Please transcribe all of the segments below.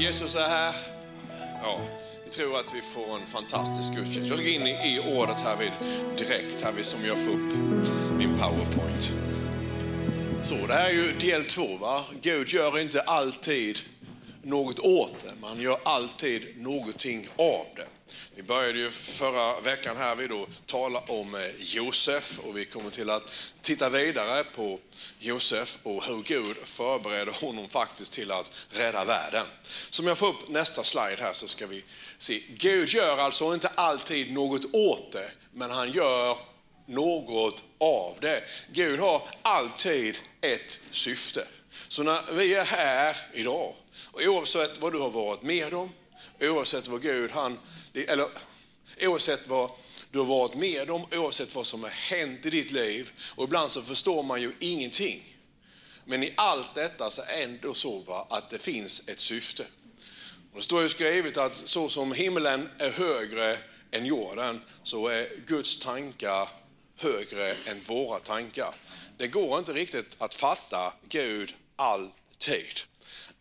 Jesus är här. Ja, vi tror att vi får en fantastisk gudstjänst. Jag ska in i, ordet här vid, direkt här vid som jag får upp min powerpoint. Så det här är ju del två va. Gud gör inte alltid något åt det, man gör alltid någonting av det. Vi började ju förra veckan här vid att tala om eh, Josef och vi kommer till att titta vidare på Josef och hur Gud förbereder honom faktiskt till att rädda världen. Som jag får upp nästa slide här så ska vi se. Gud gör alltså inte alltid något åt det, men han gör något av det. Gud har alltid ett syfte. Så när vi är här idag, och oavsett vad du har varit med om, oavsett vad Gud han eller oavsett vad du har varit med om, oavsett vad som har hänt i ditt liv. Och ibland så förstår man ju ingenting. Men i allt detta så är det ändå så va, att det finns ett syfte. Och det står ju skrivet att så som himlen är högre än jorden så är Guds tankar högre än våra tankar. Det går inte riktigt att fatta Gud alltid.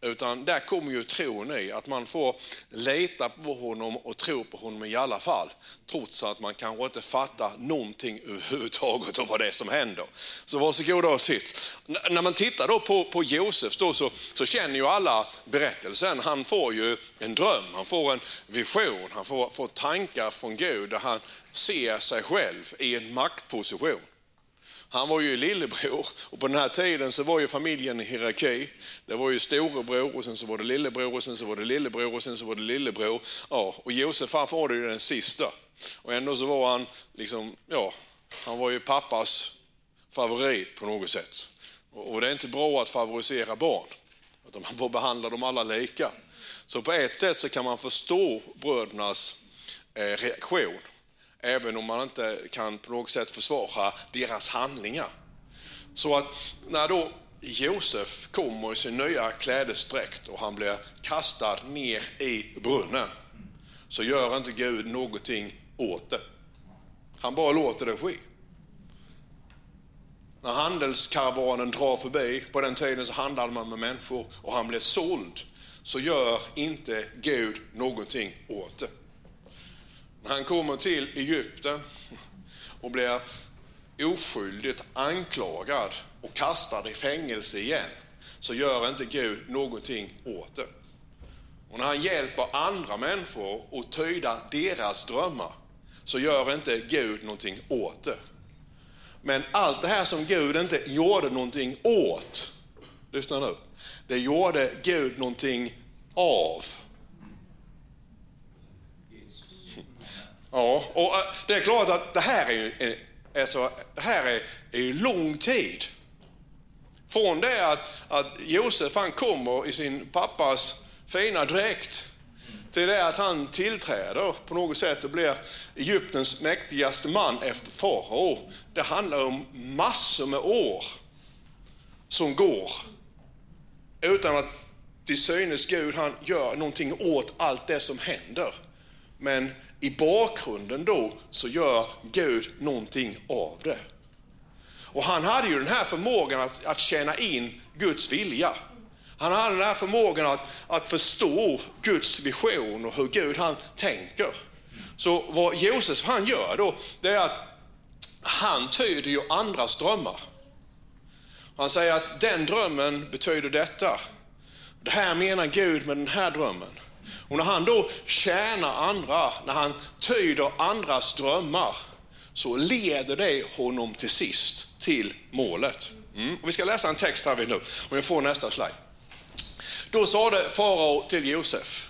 Utan där kommer ju tron i, att man får leta på honom och tro på honom i alla fall. Trots att man kanske inte fattar någonting överhuvudtaget av vad det är som händer. Så varsågoda och sitt. N när man tittar då på, på Josef då så, så känner ju alla berättelsen. Han får ju en dröm, han får en vision, han får, får tankar från Gud där han ser sig själv i en maktposition. Han var ju lillebror och på den här tiden så var ju familjen i hierarki. Det var ju storebror och sen så var det lillebror och sen så var det lillebror och sen så var det lillebror. Ja, och Josef han var ju den sista. Och ändå så var han liksom, ja, han var ju pappas favorit på något sätt. Och det är inte bra att favorisera barn, utan man får behandla dem alla lika. Så på ett sätt så kan man förstå brödernas eh, reaktion även om man inte kan på något sätt försvara deras handlingar. Så att när då Josef kommer i sin nya klädesdräkt och han blir kastad ner i brunnen, så gör inte Gud någonting åt det. Han bara låter det ske. När handelskaravanen drar förbi, på den tiden så handlade man med människor och han blev såld, så gör inte Gud någonting åt det. Han kommer till Egypten och blir oskyldigt anklagad och kastad i fängelse igen, så gör inte Gud någonting åt det. Och när han hjälper andra människor att tyda deras drömmar, så gör inte Gud någonting åt det. Men allt det här som Gud inte gjorde någonting åt, lyssna nu, det gjorde Gud någonting av. Ja, och eh, det är klart att det här är ju eh, alltså, det här är, är ju lång tid. Från det att, att Josef han kommer i sin pappas fina dräkt till det att han tillträder på något sätt och blir Egyptens mäktigaste man efter farao. Det handlar om massor med år som går utan att till synes Gud han gör någonting åt allt det som händer. Men i bakgrunden då så gör Gud någonting av det. Och han hade ju den här förmågan att, att känna in Guds vilja. Han hade den här förmågan att, att förstå Guds vision och hur Gud han tänker. Så vad Josef han gör då, det är att han tyder ju andras drömmar. Han säger att den drömmen betyder detta. Det här menar Gud med den här drömmen. Och när han då tjänar andra, när han tyder andras drömmar, så leder det honom till sist till målet. Mm. Och vi ska läsa en text här vid nu, om jag får nästa slide. Då sade farao till Josef,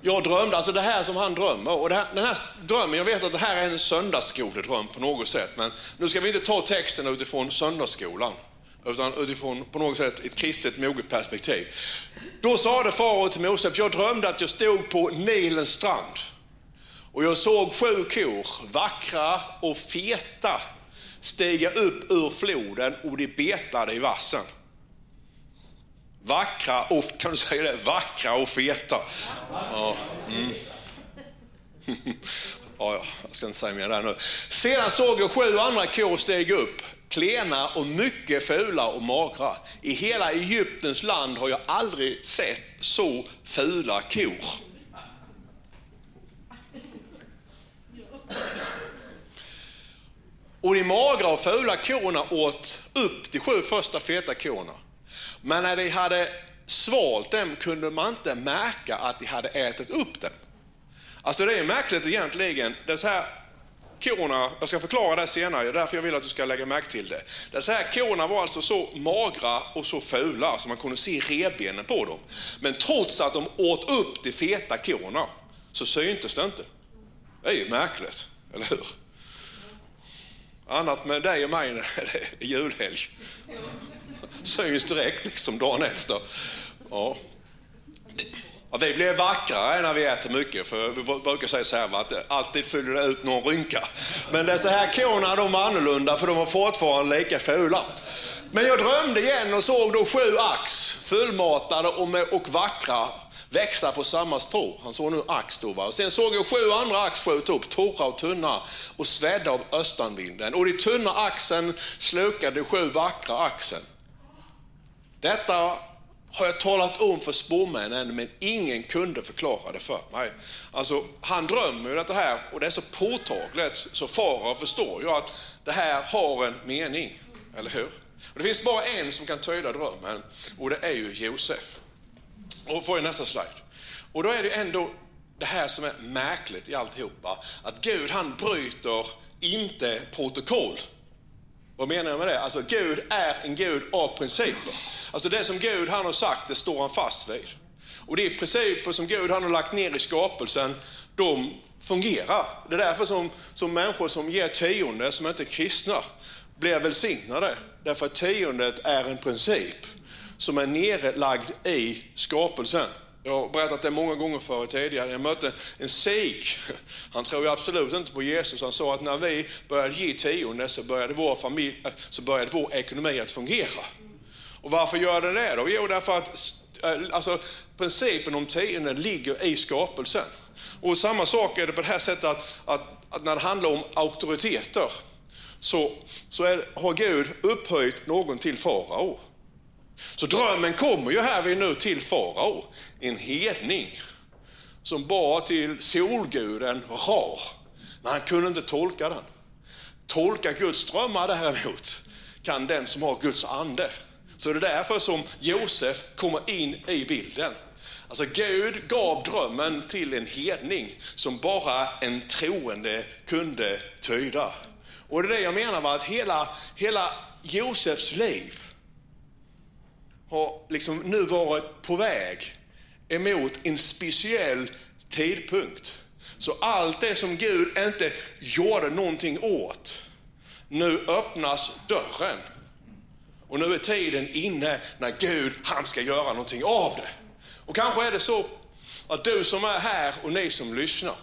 jag drömde, alltså det här som han drömmer, och här, den här drömmen, jag vet att det här är en söndagsskoledröm på något sätt, men nu ska vi inte ta texten utifrån söndagsskolan utan utifrån på något sätt ett kristet moget perspektiv. Då sade farao till Moses, jag drömde att jag stod på Nilens strand och jag såg sju kor, vackra och feta, stiga upp ur floden och de betade i vassen. Vackra och, kan du säga det? Vackra och feta. Ja, mm. ja, jag ska inte säga mer där nu. Sedan såg jag sju andra kor stiga upp klena och mycket fula och magra. I hela Egyptens land har jag aldrig sett så fula kor. Och de magra och fula korna åt upp de sju första feta korna. Men när de hade svalt dem kunde man inte märka att de hade ätit upp dem. Alltså det är märkligt egentligen. Det är så här, korna, jag ska förklara det senare, det är därför jag vill att du ska lägga märke till det. Dessa här korna var alltså så magra och så fula så man kunde se revbenen på dem. Men trots att de åt upp de feta korna så syntes det inte. Det är ju märkligt, eller hur? Annat med dig och mig när det är julhelg. Syns direkt liksom dagen efter. Ja. Ja, vi blir vackrare när vi äter mycket, för vi brukar säga så här att alltid fyller det ut någon rynka. Men dessa här korna de var annorlunda för de var fortfarande lika fula. Men jag drömde igen och såg då sju ax fullmatade och, med, och vackra växa på samma strå. Han såg nu ax då. Va? Och sen såg jag sju andra ax skjuta upp, torra och tunna och svedda av östanvinden. Och de tunna axen slukade de sju vackra axen. Detta har jag talat om för spåmännen, men ingen kunde förklara det för mig. Alltså, han drömmer ju det här och det är så påtagligt så farao förstår ju att det här har en mening, eller hur? Och det finns bara en som kan tyda drömmen och det är ju Josef. Och får jag nästa slide. Och då är det ändå det här som är märkligt i alltihopa, att Gud han bryter inte protokoll. Vad menar jag med det? Alltså Gud är en Gud av principer. Alltså det som Gud han har sagt, det står han fast vid. Och de principer som Gud han har lagt ner i skapelsen, de fungerar. Det är därför som, som människor som ger tionde, som inte är kristna, blir välsignade. Därför att tiondet är en princip som är nerlagd i skapelsen. Jag har berättat det många gånger förut tidigare. Jag mötte en sik. Han tror ju absolut inte på Jesus. Han sa att när vi började ge tionde så började vår, familj, eh, så började vår ekonomi att fungera. Och varför gör den det då? Jo, därför att eh, alltså, principen om tionde ligger i skapelsen. Och samma sak är det på det här sättet att, att, att när det handlar om auktoriteter så, så är, har Gud upphöjt någon till farao. Så drömmen kommer ju här vid nu till farao, en hedning som bar till solguden Ra, men han kunde inte tolka den. Tolka Guds drömmar däremot kan den som har Guds ande. Så det är därför som Josef kommer in i bilden. Alltså Gud gav drömmen till en hedning som bara en troende kunde tyda. Och det är det jag menar med att hela, hela Josefs liv har liksom nu varit på väg emot en speciell tidpunkt. Så allt det som Gud inte gjorde någonting åt, nu öppnas dörren. Och nu är tiden inne när Gud, han ska göra någonting av det. Och kanske är det så att du som är här och ni som lyssnar,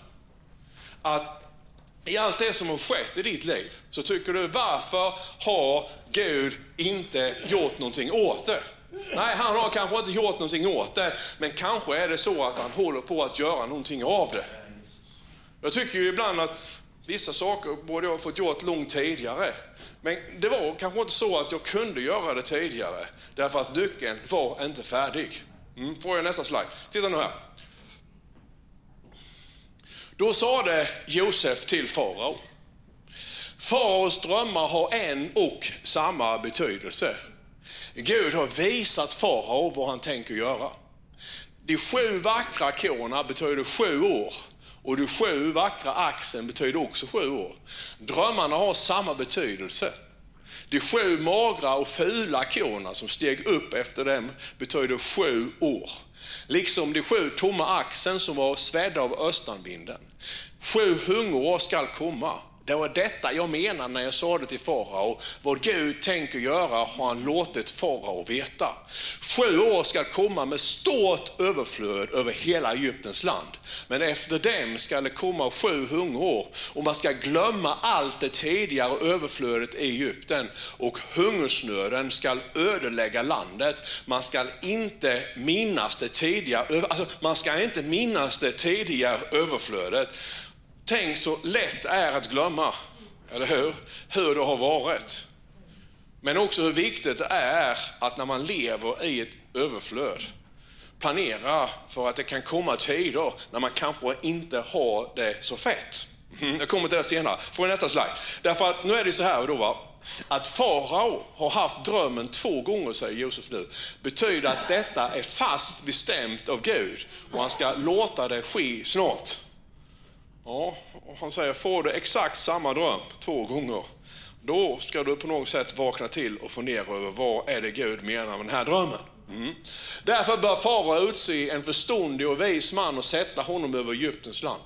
att i allt det som har skett i ditt liv så tycker du, varför har Gud inte gjort någonting åt det? Nej, han har kanske inte gjort någonting åt det, men kanske är det så att han håller på att göra någonting av det. Jag tycker ju ibland att vissa saker borde jag ha fått gjort långt tidigare. Men det var kanske inte så att jag kunde göra det tidigare, därför att nyckeln var inte färdig. Mm, får jag nästa slide? Titta nu här. Då sade Josef till farao. Faraos drömmar har en och samma betydelse. Gud har visat farao vad han tänker göra. De sju vackra korna betyder sju år och de sju vackra axen betyder också sju år. Drömmarna har samma betydelse. De sju magra och fula korna som steg upp efter dem betyder sju år. Liksom de sju tomma axen som var svedda av östanvinden. Sju hungerår skall komma det var detta jag menade när jag sa det till farao. Vad Gud tänker göra har han låtit farao veta. Sju år ska komma med stort överflöd över hela Egyptens land. Men efter dem ska det komma sju hungerår och man ska glömma allt det tidigare överflödet i Egypten och hungersnöden ska ödelägga landet. Man ska inte minnas det tidigare, alltså man ska inte minnas det tidigare överflödet. Tänk så lätt det är att glömma, eller hur? Hur det har varit. Men också hur viktigt det är att när man lever i ett överflöd, planera för att det kan komma tider när man kanske inte har det så fett. Mm, jag kommer till det senare. Får nästa slide. Därför att nu är det så här då va, att farao har haft drömmen två gånger, säger Josef nu, betyder att detta är fast bestämt av Gud och han ska låta det ske snart. Ja, han säger, får du exakt samma dröm två gånger, då ska du på något sätt vakna till och fundera över vad är det Gud menar med den här drömmen. Mm. Därför bör farao utse en förståndig och vis man och sätta honom över Egyptens land.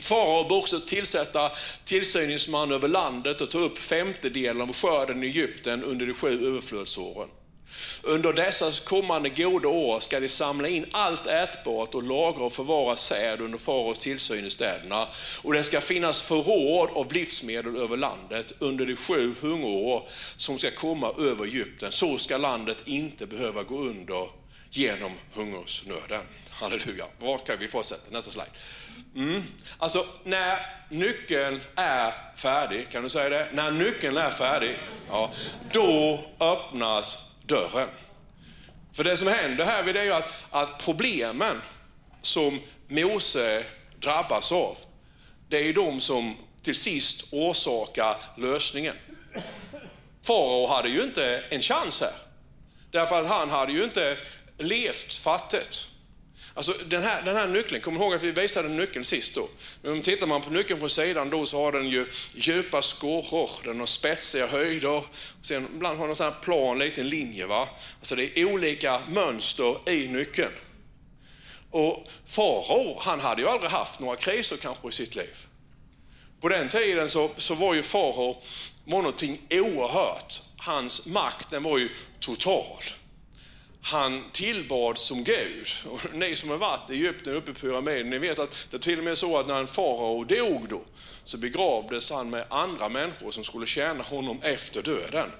Farao bör också tillsätta tillsyningsman över landet och ta upp femtedelen av skörden i Egypten under de sju överflödsåren. Under dessa kommande goda år ska de samla in allt ätbart och lagra och förvara säd under faraos tillsyn i städerna. Och det ska finnas förråd av livsmedel över landet under de sju hungerår som ska komma över Egypten. Så ska landet inte behöva gå under genom hungersnöden. Halleluja. Var kan vi fortsätta? Nästa slide. Mm. Alltså, när nyckeln är färdig, kan du säga det? När nyckeln är färdig, ja, då öppnas dörren. För det som händer här är ju att, att problemen som Mose drabbas av, det är de som till sist orsakar lösningen. Farao hade ju inte en chans här. Därför att han hade ju inte levt fattigt. Alltså den här, den här nyckeln, kom ihåg att vi visade nyckeln sist då. Men tittar man på nyckeln från sidan då så har den ju djupa skorror, den har spetsiga höjder. Sen ibland har den en sån här plan liten linje. Va? Alltså det är olika mönster i nyckeln. Och farao, han hade ju aldrig haft några kriser kanske i sitt liv. På den tiden så, så var ju farao någonting oerhört. Hans makt den var ju total han tillbad som Gud. Och ni som har varit i Egypten uppe i pyramiden, ni vet att det är till och med så att när en farao dog då, så begravdes han med andra människor som skulle tjäna honom efter döden.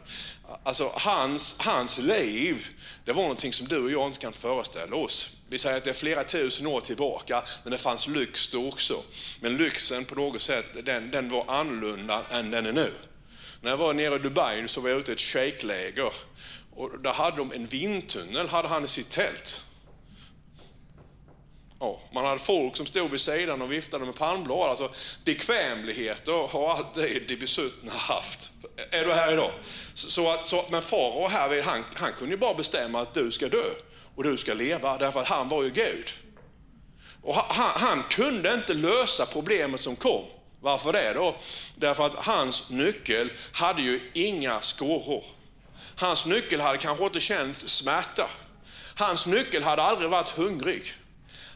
Alltså hans, hans liv, det var någonting som du och jag inte kan föreställa oss. Vi säger att det är flera tusen år tillbaka, men det fanns lyx då också. Men lyxen på något sätt, den, den var annorlunda än den är nu. När jag var nere i Dubai så var jag ute i ett shejkläger och där hade de en vindtunnel, hade han i sitt tält. Ja, man hade folk som stod vid sidan och viftade med palmblad. Alltså, bekvämligheter har alltid de besuttna haft. Är du här idag? Så, så, så, men farao här, han, han kunde ju bara bestämma att du ska dö och du ska leva, därför att han var ju Gud. Och han, han kunde inte lösa problemet som kom. Varför det då? Därför att hans nyckel hade ju inga skåror. Hans nyckel hade kanske inte känt smärta. Hans nyckel hade aldrig varit hungrig.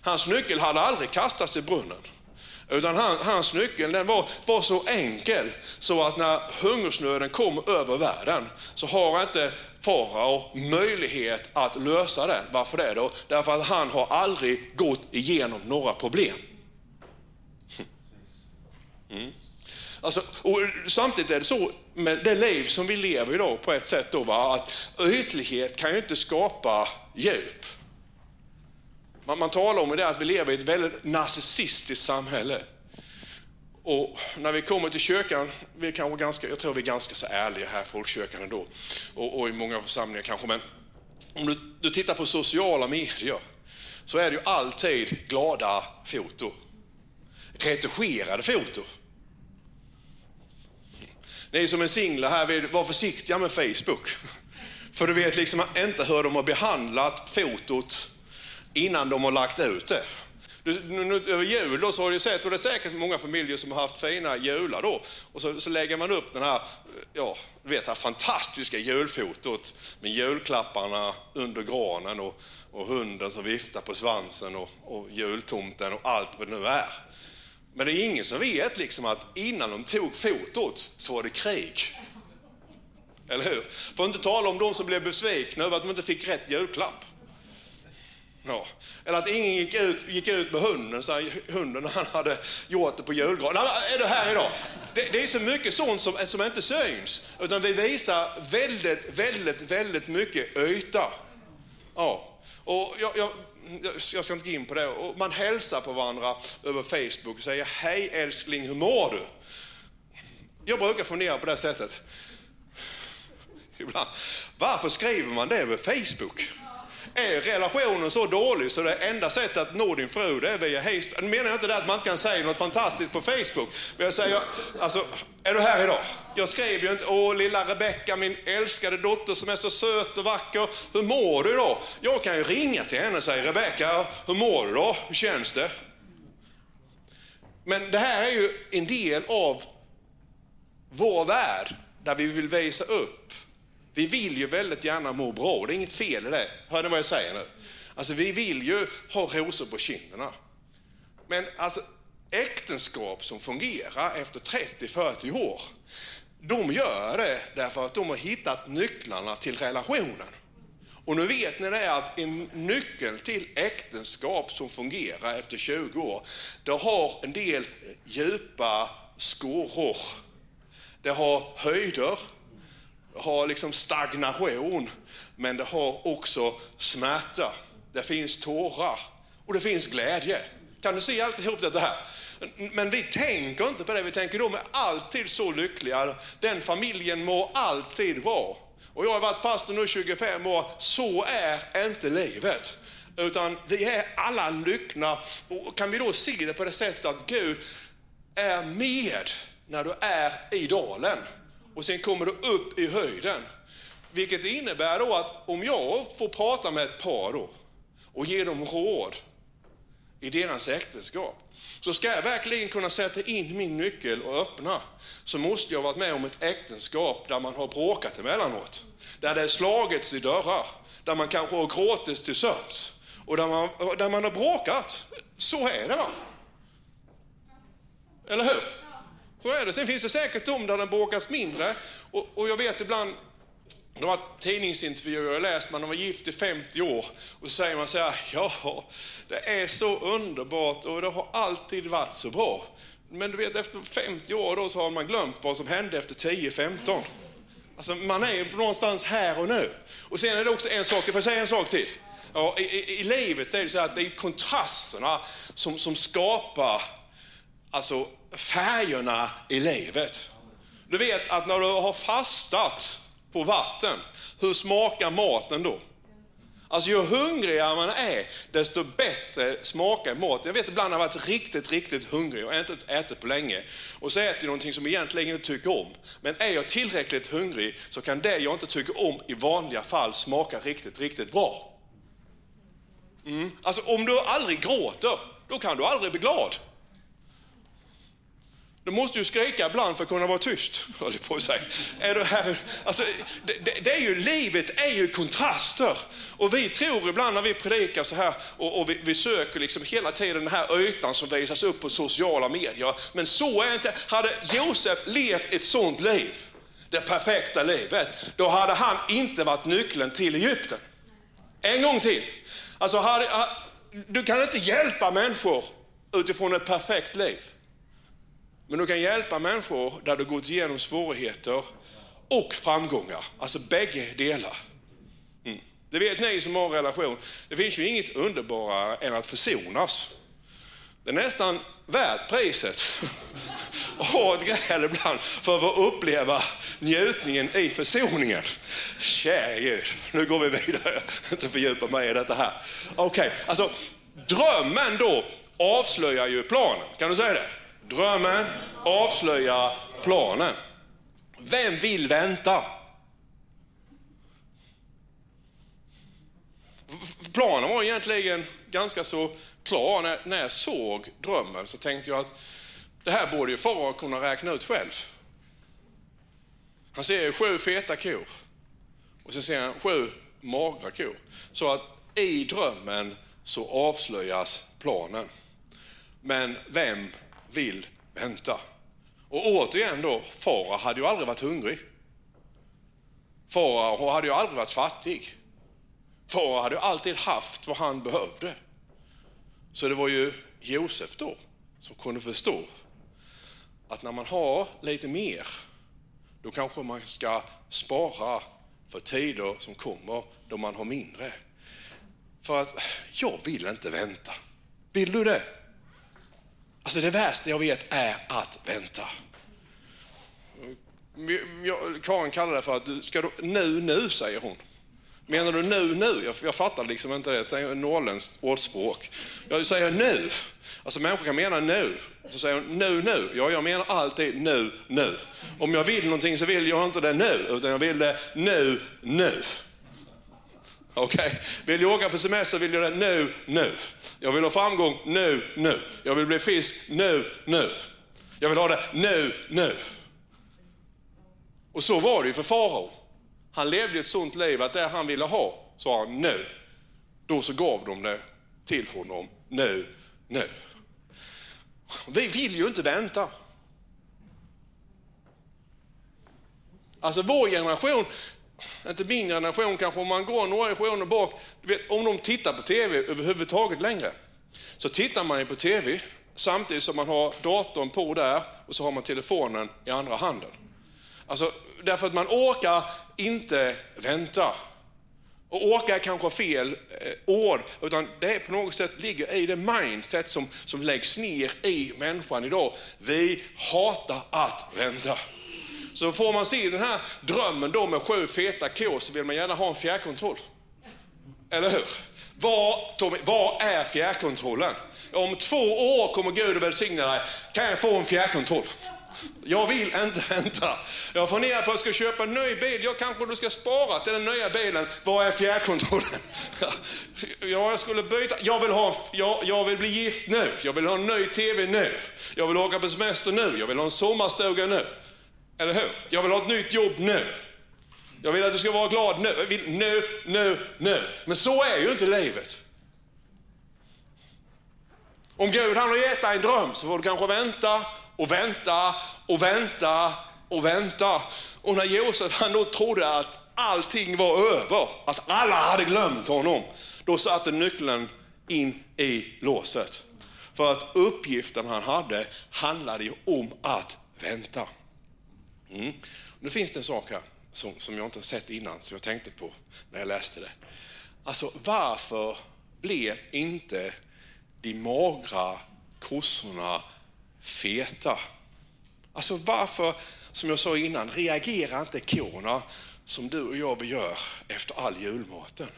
Hans nyckel hade aldrig kastats i brunnen. Utan han, hans nyckel den var, var så enkel så att när hungersnöden kom över världen så har inte farao möjlighet att lösa den. Varför det då? Därför att han har aldrig gått igenom några problem. Hm. Mm. Alltså, och samtidigt är det så med det liv som vi lever idag på ett sätt då, va, att ytlighet kan ju inte skapa djup. Man, man talar om det att vi lever i ett väldigt narcissistiskt samhälle. Och när vi kommer till kyrkan, vi är kanske ganska, jag tror vi är ganska så ärliga här, folkkyrkan ändå, och, och i många församlingar kanske, men om du, du tittar på sociala medier så är det ju alltid glada foto. Retuscherade foto. Ni som är singlar här, vill vara försiktiga med Facebook. För du vet liksom inte hur de har behandlat fotot innan de har lagt ut det. Över jul då så har du sett, och det är säkert många familjer som har haft fina jular då, och så, så lägger man upp den här, ja, du vet, det här fantastiska julfotot med julklapparna under granen och, och hunden som viftar på svansen och, och jultomten och allt vad det nu är. Men det är ingen som vet liksom att innan de tog fotot så var det krig. Eller hur? För att inte tala om de som blev besvikna över att de inte fick rätt julklapp. Ja. Eller att ingen gick ut, gick ut med hunden, så hunden han hade gjort det på julgranen. Är du här idag? Det, det, är så mycket sånt som, som inte syns. Utan vi visar väldigt, väldigt, väldigt mycket yta. Ja. Och jag, jag Mm, jag ska inte gå in på det, och man hälsar på varandra över Facebook och säger hej älskling, hur mår du? Jag brukar fundera på det sättet. ibland. Varför skriver man det över Facebook? Är relationen så dålig så det enda sättet att nå din fru det är via Facebook? Nu menar jag inte det att man inte kan säga något fantastiskt på Facebook. Men jag säger, alltså, är du här idag? Jag skrev ju inte, åh lilla Rebecka, min älskade dotter som är så söt och vacker. Hur mår du då? Jag kan ju ringa till henne och säga, Rebecka, hur mår du då? Hur känns det? Men det här är ju en del av vår värld där vi vill visa upp. Vi vill ju väldigt gärna må bra, det är inget fel i det. Hör ni vad jag säger nu? Alltså vi vill ju ha rosor på kinderna. Men alltså äktenskap som fungerar efter 30-40 år, de gör det därför att de har hittat nycklarna till relationen. Och nu vet ni det att en nyckel till äktenskap som fungerar efter 20 år, det har en del djupa skåror. Det har höjder, det har liksom stagnation, men det har också smärta. Det finns tårar och det finns glädje. Kan du se alltihop detta här? Men vi tänker inte på det, vi tänker de är alltid så lyckliga. Den familjen mår alltid bra. Och jag har varit pastor nu 25 år, så är inte livet. Utan vi är alla lyckliga. Och kan vi då se det på det sättet att Gud är med när du är i dalen. Och sen kommer du upp i höjden. Vilket innebär då att om jag får prata med ett par då och ge dem råd i deras äktenskap. Så ska jag verkligen kunna sätta in min nyckel och öppna, så måste jag varit med om ett äktenskap där man har bråkat emellanåt. Där det är slagits i dörrar, där man kanske har gråtits till sömns och där man, där man har bråkat. Så är det va? Eller hur? Så är det. Sen finns det säkert de där det bråkas mindre. Och, och jag vet ibland de har tidningsintervjuer jag läst, man var gift i 50 år och så säger man så här, ja, det är så underbart och det har alltid varit så bra. Men du vet, efter 50 år då så har man glömt vad som hände efter 10-15. Alltså man är någonstans här och nu. Och sen är det också en sak till, får jag säga en sak till? Ja, i, i, I livet så är det så att det är kontrasterna som, som skapar alltså, färgerna i livet. Du vet att när du har fastat på vatten, hur smakar maten då? Alltså ju hungrigare man är, desto bättre smakar maten. Jag vet ibland har jag varit riktigt, riktigt hungrig och inte ätit på länge. Och så äter jag någonting som jag egentligen inte tycker om. Men är jag tillräckligt hungrig så kan det jag inte tycker om i vanliga fall smaka riktigt, riktigt bra. Mm. Alltså om du aldrig gråter, då kan du aldrig bli glad. Du måste ju skrika ibland för att kunna vara tyst, höll på att säga. Är du här? Alltså, det, det, det, är ju, livet är ju kontraster. Och vi tror ibland när vi predikar så här och, och vi, vi, söker liksom hela tiden den här ytan som visas upp på sociala medier. Men så är inte, hade Josef levt ett sånt liv, det perfekta livet, då hade han inte varit nyckeln till Egypten. En gång till. Alltså, hade, du kan inte hjälpa människor utifrån ett perfekt liv. Men du kan hjälpa människor där du gått igenom svårigheter och framgångar. Alltså bägge delar. Mm. Det vet ni som har en relation. Det finns ju inget underbarare än att försonas. Det är nästan värt priset att ha ett gräl ibland för att få uppleva njutningen i försoningen. Käre Gud, nu går vi vidare. Inte fördjupa mig i detta här. Okej, okay. alltså drömmen då avslöjar ju planen. Kan du säga det? Drömmen avslöjar planen. Vem vill vänta? Planen var egentligen ganska så klar. När, jag såg drömmen så tänkte jag att det här borde ju farao kunna räkna ut själv. Han ser sju feta kor och sen ser han sju magra kor. Så att i drömmen så avslöjas planen. Men vem vill vänta. Och återigen då, farao hade ju aldrig varit hungrig. Farao hade ju aldrig varit fattig. Farao hade ju alltid haft vad han behövde. Så det var ju Josef då som kunde förstå att när man har lite mer, då kanske man ska spara för tider som kommer då man har mindre. För att jag vill inte vänta. Vill du det? Alltså det värsta jag vet är att vänta. Karin kallar det för att, ska du, nu, nu, säger hon. Menar du nu, nu? Jag, jag fattar liksom inte det. Det är norrländskt ordspråk. Jag säger nu. Alltså människor kan mena nu. Så säger hon nu, nu. Ja, jag menar alltid nu, nu. Om jag vill någonting så vill jag inte det nu, utan jag vill det nu, nu. Okej? Okay? Vill jag åka på semester vill jag det nu, nu. Jag vill ha framgång nu, nu. Jag vill bli frisk nu, nu. Jag vill ha det nu, nu. Och så var det ju för farao. Han levde ett sånt liv att det han ville ha, sa han nu. Då så gav de det till honom nu, nu. Vi vill ju inte vänta. Alltså vår generation, inte min generation kanske, om man går några generationer bak, du vet, om de tittar på TV överhuvudtaget längre, så tittar man ju på TV samtidigt som man har datorn på där och så har man telefonen i andra handen. Alltså, därför att man orkar inte vänta. Och orka är kanske fel eh, ord, utan det är på något sätt ligger i det mindset som, som läggs ner i människan idag. Vi hatar att vänta. Så får man se den här drömmen då med sju feta kor så vill man gärna ha en fjärrkontroll. Eller hur? Vad, Tommy, vad är fjärrkontrollen? Om två år kommer Gud att välsigna dig. Kan jag få en fjärrkontroll? Jag vill inte vänta. Jag funderar på att jag ska köpa en ny bil. Jag kanske du ska spara till den nya bilen. Vad är fjärrkontrollen? Ja, jag skulle byta. Jag vill, ha, jag, jag vill bli gift nu. Jag vill ha en ny TV nu. Jag vill åka på semester nu. Jag vill ha en sommarstuga nu. Eller hur? Jag vill ha ett nytt jobb nu. Jag vill att du ska vara glad nu. Jag vill nu, nu, nu. Men så är ju inte livet. Om Gud han har gett dig en dröm så får du kanske vänta och vänta och vänta och vänta. Och när Josef han då trodde att allting var över, att alla hade glömt honom, då satte nyckeln in i låset. För att uppgiften han hade handlade ju om att vänta. Mm. Nu finns det en sak här som, som jag inte sett innan, som jag tänkte på när jag läste det. Alltså varför blev inte de magra kossorna feta. Alltså varför, som jag sa innan, reagerar inte korna som du och jag gör efter all julmaten?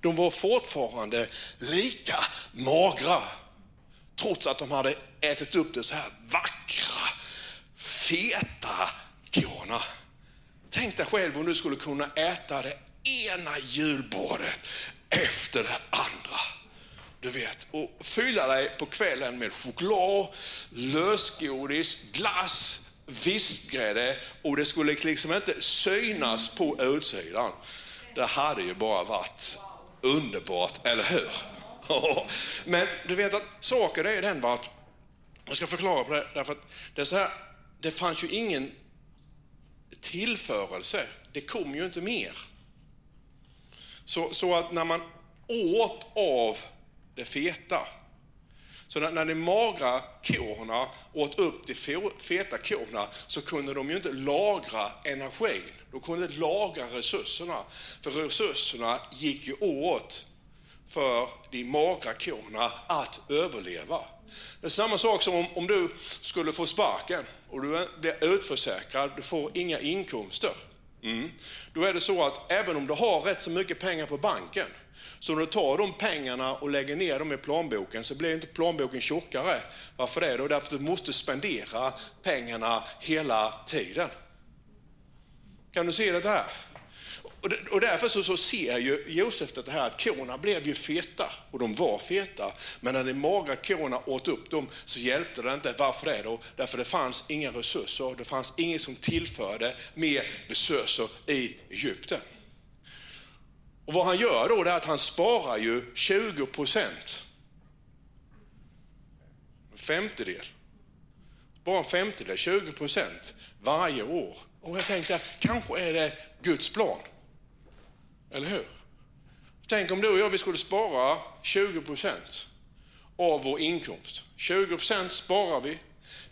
De var fortfarande lika magra, trots att de hade ätit upp det så här vackra, feta korna. Tänk dig själv om du skulle kunna äta det ena julbordet efter det andra. Du vet, och fylla dig på kvällen med choklad, lösgodis, glass, vispgrädde och det skulle liksom inte synas på utsidan. Det hade ju bara varit underbart, eller hur? Men du vet att saker är den att, jag ska förklara på det, därför att det, är så här, det fanns ju ingen tillförelse, det kom ju inte mer. Så, så att när man åt av det feta. Så när, när de magra korna åt upp de feta korna så kunde de ju inte lagra energin. De kunde inte lagra resurserna. För resurserna gick ju åt för de magra korna att överleva. Det är samma sak som om, om du skulle få sparken och du blir utförsäkrad, du får inga inkomster. Mm. Då är det så att även om du har rätt så mycket pengar på banken, så om du tar de pengarna och lägger ner dem i plånboken så blir inte plånboken tjockare. Varför det? Då? Därför att du måste spendera pengarna hela tiden. Kan du se det här? Och därför så, så ser ju Josef det här att korna blev ju feta, och de var feta. Men när de magra korna åt upp dem så hjälpte det inte. Varför det då? Därför det fanns inga resurser, det fanns ingen som tillförde mer resurser i Egypten. Och vad han gör då är att han sparar ju 20 procent. En femtedel. Bara en femtedel, 20 procent varje år. Och jag tänker så här, kanske är det Guds plan. Eller hur? Tänk om du och jag vi skulle spara 20 procent av vår inkomst. 20 procent sparar vi,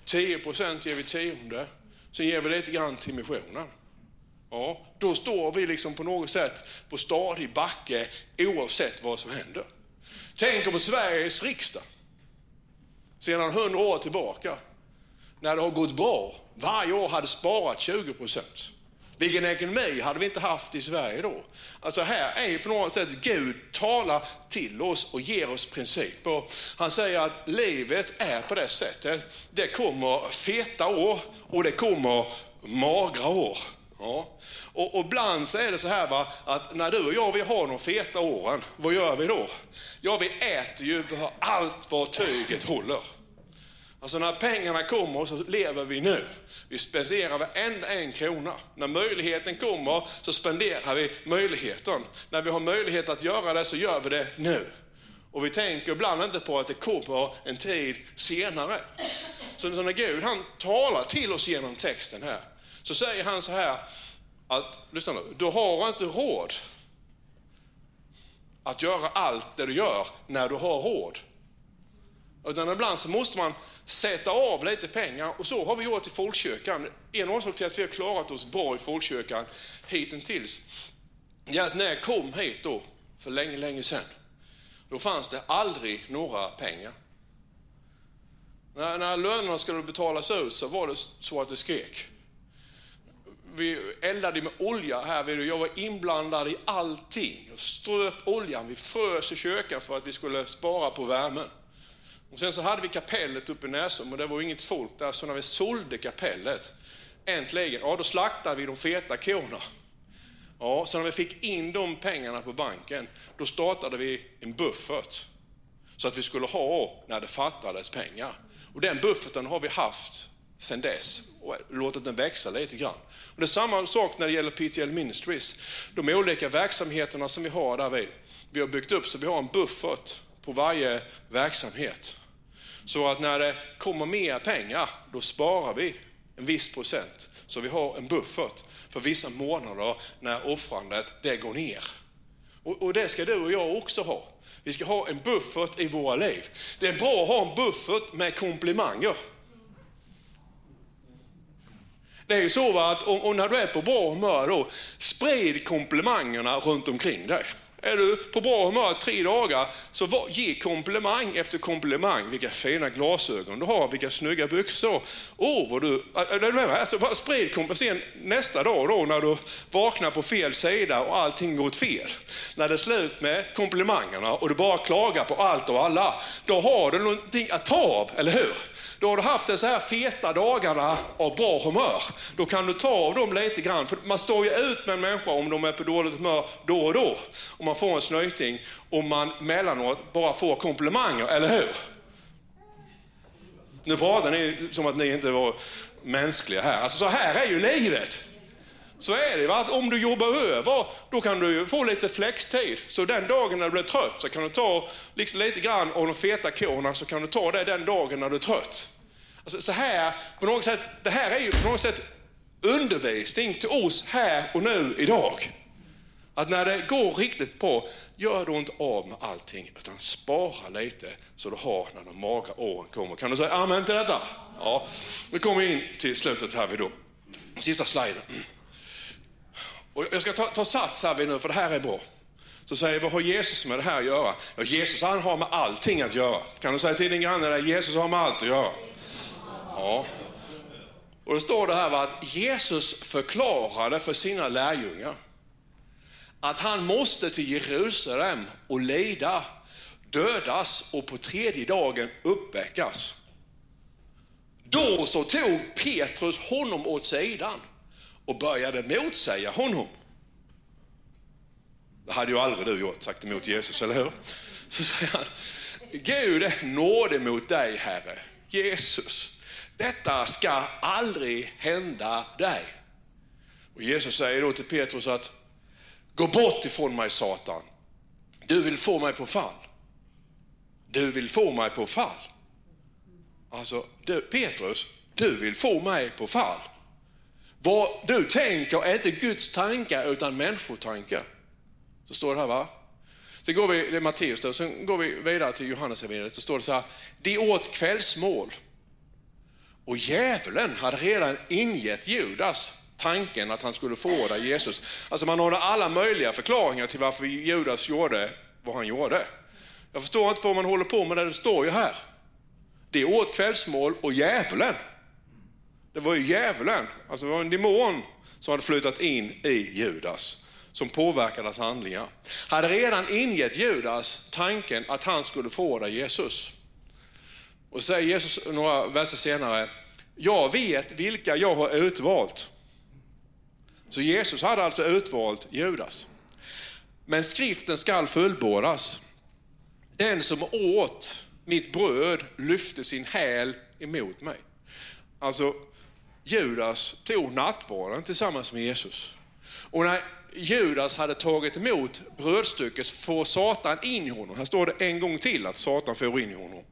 10 procent ger vi tionde, sen ger vi lite grann till missionen. Ja, då står vi liksom på något sätt på stadig backe oavsett vad som händer. Tänk om Sveriges riksdag sedan hundra år tillbaka, när det har gått bra, varje år hade sparat 20 procent. Vilken ekonomi hade vi inte haft i Sverige då? Alltså här är ju på något sätt Gud talar till oss och ger oss principer. Han säger att livet är på det sättet. Det kommer feta år och det kommer magra år. Ja. Och, och ibland så är det så här va, att när du och jag vi har de feta åren, vad gör vi då? Ja, vi äter ju allt vad tyget håller. Alltså när pengarna kommer så lever vi nu. Vi spenderar varenda en krona. När möjligheten kommer så spenderar vi möjligheten. När vi har möjlighet att göra det så gör vi det nu. Och vi tänker ibland inte på att det kommer en tid senare. Så när Gud han talar till oss genom texten här, så säger han så här att, lyssna nu, du har inte råd att göra allt det du gör när du har råd. Utan ibland så måste man sätta av lite pengar och så har vi gjort i folkkyrkan. En orsak till att vi har klarat oss bra i folkkyrkan hittills är att när jag kom hit då, för länge, länge sedan, då fanns det aldrig några pengar. När, när lönerna skulle betalas ut så var det så att det skrek. Vi eldade med olja här, jag var inblandad i allting. Jag ströp oljan, vi frös i kyrkan för att vi skulle spara på värmen. Och sen så hade vi kapellet uppe i Näsum och det var inget folk där, så när vi sålde kapellet, äntligen, ja då slaktade vi de feta korna. Ja, så när vi fick in de pengarna på banken, då startade vi en buffert. Så att vi skulle ha när det fattades pengar. Och den bufferten har vi haft sedan dess och låtit den växa lite grann. Och det är samma sak när det gäller PTL Ministries. De olika verksamheterna som vi har där vi, Vi har byggt upp så vi har en buffert på varje verksamhet. Så att när det kommer mer pengar, då sparar vi en viss procent. Så vi har en buffert för vissa månader när offrandet det går ner. Och, och det ska du och jag också ha. Vi ska ha en buffert i våra liv. Det är bra att ha en buffert med komplimanger. Det är ju så att om, om när du är på bra humör då, sprid komplimangerna runt omkring dig. Är du på bra humör tre dagar, så var, ge komplimang efter komplimang. Vilka fina glasögon du har, vilka snygga byxor. Åh, vad du... Alltså, sprid komplimang. nästa dag då, när du vaknar på fel sida och allting går åt fel. När det är slut med komplimangerna och du bara klagar på allt och alla. Då har du någonting att ta av, eller hur? Då har du haft de så här feta dagarna av bra humör. Då kan du ta av dem lite grann. För man står ju ut med en människa om de är på dåligt humör då och då. Och man får en snyting och man mellanåt bara får komplimanger, eller hur? Nu pratar ni som att ni inte var mänskliga här. Alltså så här är ju livet. Så är det. Va? Att om du jobbar över, då kan du få lite flextid. Så den dagen när du blir trött så kan du ta liksom lite grann av de feta korna, så kan du ta det den dagen när du är trött. Alltså, så här, på något sätt, det här är ju på något sätt undervisning till oss här och nu idag. Att när det går riktigt bra, gör då inte av med allting, utan spara lite så du har när de magra åren kommer. Kan du säga amen till detta? Ja, nu kommer vi in till slutet här vid då. Sista sliden. Och jag ska ta, ta sats här vid nu, för det här är bra. Så säger vad har Jesus med det här att göra? Ja, Jesus han har med allting att göra. Kan du säga till din granne där, Jesus har med allt att göra? Ja. Och då står det här att Jesus förklarade för sina lärjungar att han måste till Jerusalem och lida, dödas och på tredje dagen uppväckas. Då så tog Petrus honom åt sidan och började motsäga honom. Det hade ju aldrig du gjort, sagt emot Jesus, eller hur? Så säger han, Gud är nådig mot dig, Herre. Jesus, detta ska aldrig hända dig. Och Jesus säger då till Petrus att, gå bort ifrån mig Satan. Du vill få mig på fall. Du vill få mig på fall. Alltså, du, Petrus, du vill få mig på fall. Vad du tänker är inte Guds tankar utan människotankar. Så står det här va? Sen går vi, det är Matteus då, sen går vi vidare till Johannes evangeliet så står det så här. De åt kvällsmål. Och djävulen hade redan ingett Judas tanken att han skulle förråda Jesus. Alltså man har alla möjliga förklaringar till varför Judas gjorde vad han gjorde. Jag förstår inte vad man håller på med, det står ju här. De åt kvällsmål och djävulen det var ju djävulen, alltså det var en demon som hade flyttat in i Judas som påverkade hans handlingar. Hade redan ingett Judas tanken att han skulle förråda Jesus. Och så säger Jesus några verser senare, jag vet vilka jag har utvalt. Så Jesus hade alltså utvalt Judas. Men skriften skall fullbordas. Den som åt mitt bröd lyfte sin häl emot mig. Alltså, Judas tog nattvarden tillsammans med Jesus. Och när Judas hade tagit emot brödstycket får Satan in i honom. Här står det en gång till att Satan får in i honom.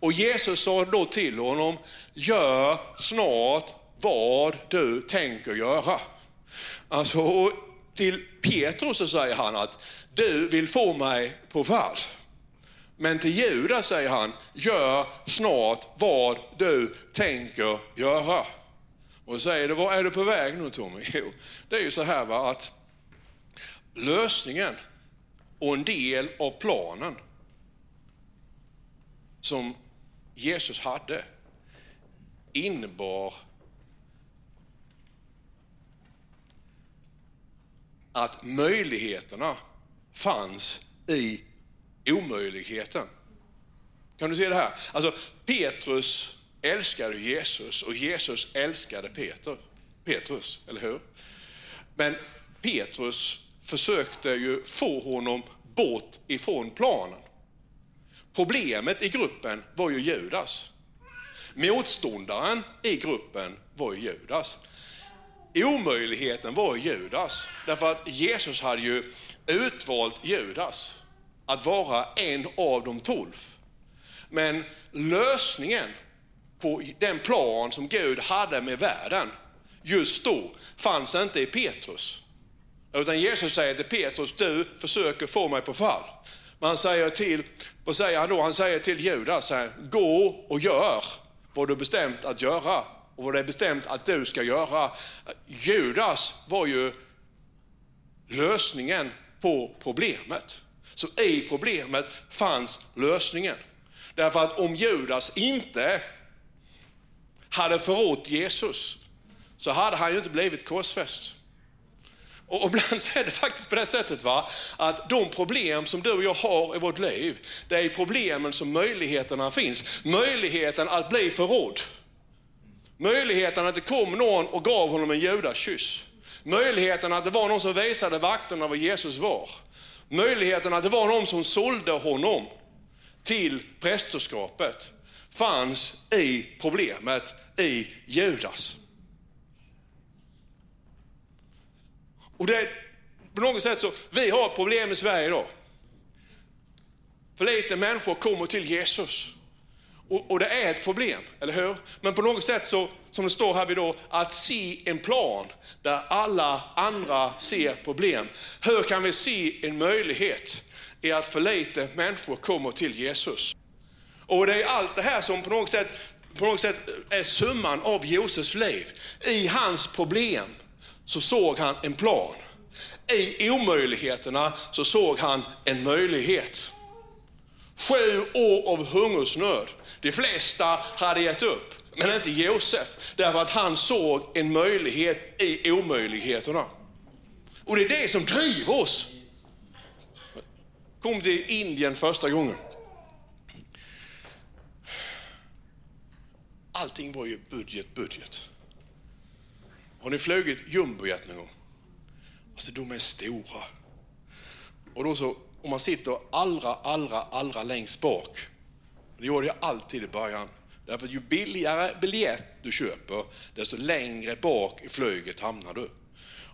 Och Jesus sa då till honom, gör snart vad du tänker göra. Alltså, till Petrus så säger han att du vill få mig på fall. Men till Judas säger han, gör snart vad du tänker göra. Och säger du, är du på väg nu Tommy? Jo, det är ju så här va, att lösningen och en del av planen som Jesus hade innebar att möjligheterna fanns i omöjligheten. Kan du se det här? Alltså Petrus älskade Jesus och Jesus älskade Peter, Petrus, eller hur? Men Petrus försökte ju få honom bort ifrån planen. Problemet i gruppen var ju Judas. Motståndaren i gruppen var ju Judas. Omöjligheten var Judas, därför att Jesus hade ju utvalt Judas att vara en av de tolv. Men lösningen på den plan som Gud hade med världen just då fanns inte i Petrus. Utan Jesus säger till Petrus, du försöker få mig på fall. Men han säger till, vad säger han då? Han säger till Judas, gå och gör vad du bestämt att göra och vad det är bestämt att du ska göra. Judas var ju lösningen på problemet. Så i problemet fanns lösningen. Därför att om Judas inte hade förrått Jesus så hade han ju inte blivit korsfäst. Och ibland så är det faktiskt på det sättet va, att de problem som du och jag har i vårt liv, det är problemen som möjligheterna finns. Möjligheten att bli förrådd. Möjligheten att det kom någon och gav honom en judakyss, Möjligheten att det var någon som visade vakterna vad Jesus var. Möjligheten att det var någon som sålde honom till prästerskapet fanns i problemet i Judas. Och det, på något sätt så, vi har ett problem i Sverige idag. För lite människor kommer till Jesus. Och, och, det är ett problem, eller hur? Men på något sätt så, som det står här vid då, att se en plan där alla andra ser problem. Hur kan vi se en möjlighet i att för lite människor kommer till Jesus? Och det är allt det här som på något sätt, på något sätt är summan av Josefs liv. I hans problem så såg han en plan. I omöjligheterna så såg han en möjlighet. Sju år av hungersnöd. De flesta hade gett upp, men inte Josef. Därför att han såg en möjlighet i omöjligheterna. Och det är det som driver oss. Kom till Indien första gången. Allting var ju budget, budget. Har ni flugit jumbojet någon gång? Alltså de är stora. Och då så, om man sitter allra, allra, allra längst bak, det gjorde jag alltid i början, därför att ju billigare biljett du köper, desto längre bak i flyget hamnar du.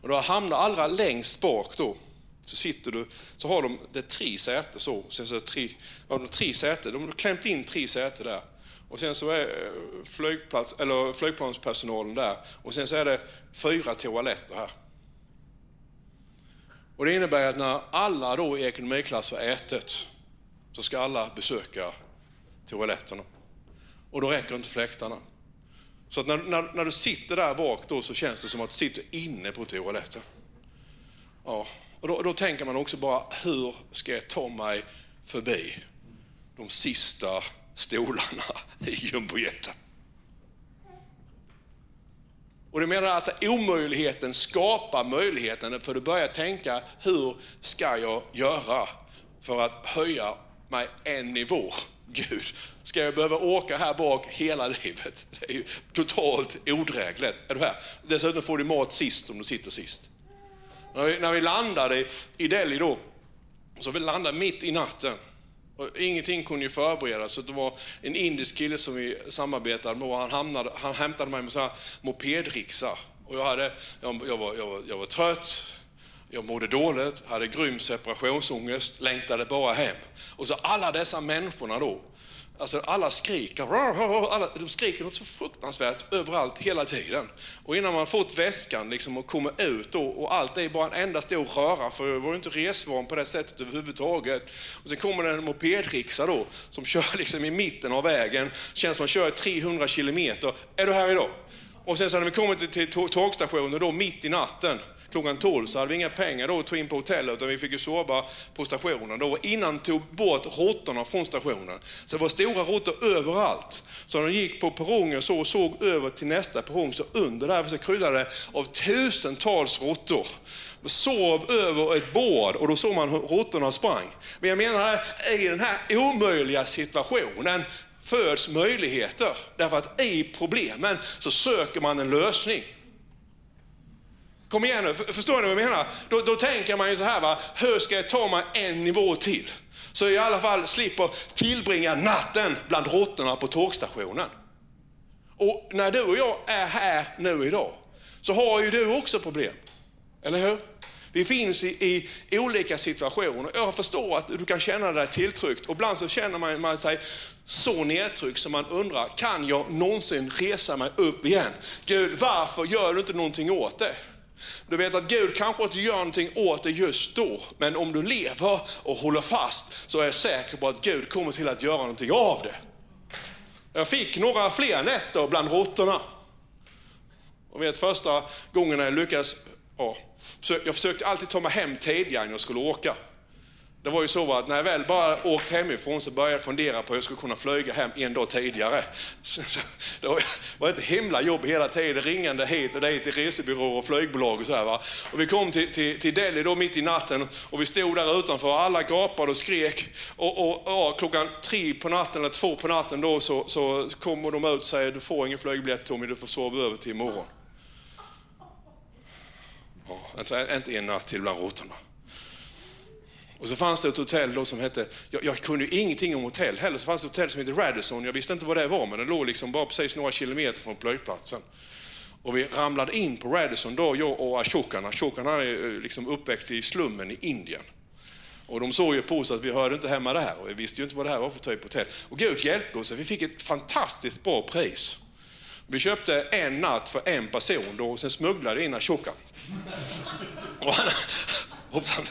Och då hamnar allra längst bak då, så sitter du, så har de det tre säten så, sen så är det tre, ja, de tre säten, de har klämt in tre säten där. Och sen så är eh, flygplats, eller flygplanspersonalen där och sen så är det fyra toaletter här. Och det innebär att när alla då i ekonomiklass har ätit så ska alla besöka toaletterna. Och då räcker inte fläktarna. Så att när, när, när, du sitter där bak då så känns det som att du sitter inne på toaletten. Ja, och då, då tänker man också bara, hur ska jag ta mig förbi de sista stolarna i jumbojeten. Och du menar att omöjligheten skapar möjligheten för du börjar tänka, hur ska jag göra för att höja mig en nivå? Gud, ska jag behöva åka här bak hela livet? Det är ju totalt odrägligt. Är du här? Dessutom får du mat sist om du sitter sist. När vi, när vi landade i Delhi då, så vi landade mitt i natten. Och ingenting kunde ju förberedas. Så det var en indisk kille som vi samarbetade med och han, hamnade, han hämtade mig med så här mopedrixa. Och jag, hade, jag, jag, var, jag, var, jag var trött, jag mådde dåligt, hade grym separationsångest, längtade bara hem. Och så alla dessa människorna då, Alltså alla skriker, alla, de skriker något så fruktansvärt överallt hela tiden. Och innan man fått väskan liksom och kommer ut då, och allt är bara en enda stor röra, för jag var ju inte resvan på det sättet överhuvudtaget. Och sen kommer det en mopedrixa då, som kör liksom i mitten av vägen, känns som man kör 300 kilometer. Är du här idag? Och sen så när vi kommer till tågstationen då, mitt i natten, klockan 12 så hade vi inga pengar då att ta in på hotellet utan vi fick ju sova på stationen. Då. Innan tog bort råttorna från stationen. Så det var stora råttor överallt. Så de gick på perrongen så och såg över till nästa perrong. Så under där så kryllade det av tusentals råttor. Sov över ett bord och då såg man hur råttorna sprang. Men jag menar, i den här omöjliga situationen föds möjligheter. Därför att i problemen så söker man en lösning. Kom igen nu, förstår ni vad jag menar? Då, då tänker man ju så här, va? hur ska jag ta mig en nivå till? Så jag i alla fall slipper tillbringa natten bland råttorna på tågstationen. Och när du och jag är här nu idag, så har ju du också problem. Eller hur? Vi finns i, i olika situationer. Jag förstår att du kan känna dig tilltryckt och ibland så känner man, man sig så nedtryckt som man undrar, kan jag någonsin resa mig upp igen? Gud, varför gör du inte någonting åt det? Du vet att Gud kanske inte gör någonting åt det just då, men om du lever och håller fast så är jag säker på att Gud kommer till att göra någonting av det. Jag fick några fler nätter bland råttorna. Och vet första gången jag lyckades, ja, jag försökte alltid ta mig hem tidigare när jag skulle åka. Det var ju så att när jag väl bara åkt hemifrån så började jag fundera på hur jag skulle kunna flyga hem en dag tidigare. Så det var ett himla jobb hela tiden, ringande hit och dit till resebyråer och flygbolag och så här. Va? Och vi kom till, till, till Delhi då mitt i natten och vi stod där utanför, och alla gapade och skrek. Och, och, och klockan tre på natten eller två på natten då så, så kommer de ut och säger du får ingen flygbiljett Tommy, du får sova över till imorgon. Ja, inte en natt till bland råttorna. Och så fanns det ett hotell då som hette, jag, jag kunde ju ingenting om hotell heller, så fanns det ett hotell som hette Radisson. Jag visste inte vad det var, men det låg liksom bara precis några kilometer från flygplatsen. Och vi ramlade in på Radisson då, jag och Ashokan. Ashokan han är eh, liksom uppväxt i slummen i Indien. Och de såg ju på oss att vi hörde inte hemma det här och vi visste ju inte vad det här var för typ av hotell. Och Gud hjälpte oss, vi fick ett fantastiskt bra pris. Vi köpte en natt för en person då, och sen smugglade in Ashokan. Och han, hoppsan,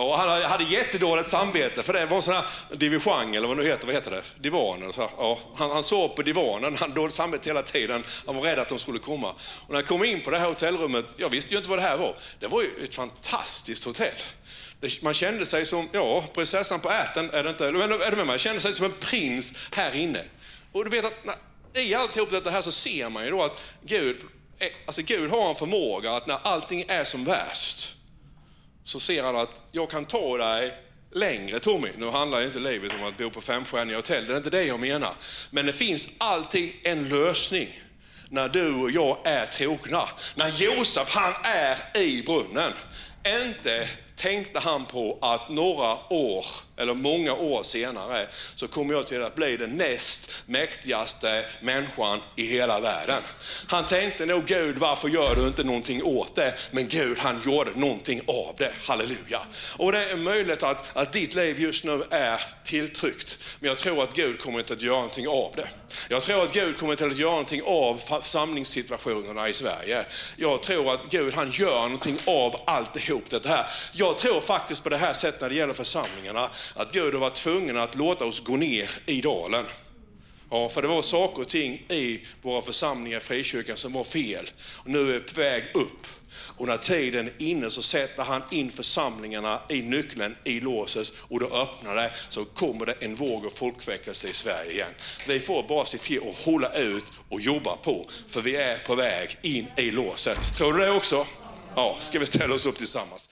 Ja, han hade jättedåligt samvete för det var en sån här division eller vad nu heter, vad heter det? Divanen. eller så. Ja, han, han sov på divanen, han hade dåligt samvete hela tiden. Han var rädd att de skulle komma. Och när jag kom in på det här hotellrummet, jag visste ju inte vad det här var. Det var ju ett fantastiskt hotell. Man kände sig som, ja, prinsessan på ärten, är det inte? Är du med mig? Man kände sig som en prins här inne. Och du vet att när, i alltihop detta här så ser man ju då att Gud, eh, alltså Gud har en förmåga att när allting är som värst, så ser han att jag kan ta dig längre Tommy. Nu handlar inte livet om att bo på femstjärniga hotell, det är inte det jag menar. Men det finns alltid en lösning när du och jag är trogna. När Josef han är i brunnen. Inte tänkte han på att några år, eller många år senare, så kommer jag till att bli den näst mäktigaste människan i hela världen. Han tänkte nog, Gud varför gör du inte någonting åt det? Men Gud han gjorde någonting av det, halleluja. Och det är möjligt att, att ditt liv just nu är tilltryckt, men jag tror att Gud kommer inte att göra någonting av det. Jag tror att Gud kommer inte att göra någonting av församlingssituationerna i Sverige. Jag tror att Gud han gör någonting av alltihop det här. Jag tror faktiskt på det här sättet när det gäller församlingarna, att Gud har varit tvungen att låta oss gå ner i dalen. Ja, för det var saker och ting i våra församlingar i frikyrkan som var fel. Och nu är vi på väg upp. Och när tiden är inne så sätter han in församlingarna i nyckeln i låset och då öppnar det så kommer det en våg av folkväckelse i Sverige igen. Vi får bara se till att hålla ut och jobba på för vi är på väg in i låset. Tror du det också? Ja, ska vi ställa oss upp tillsammans?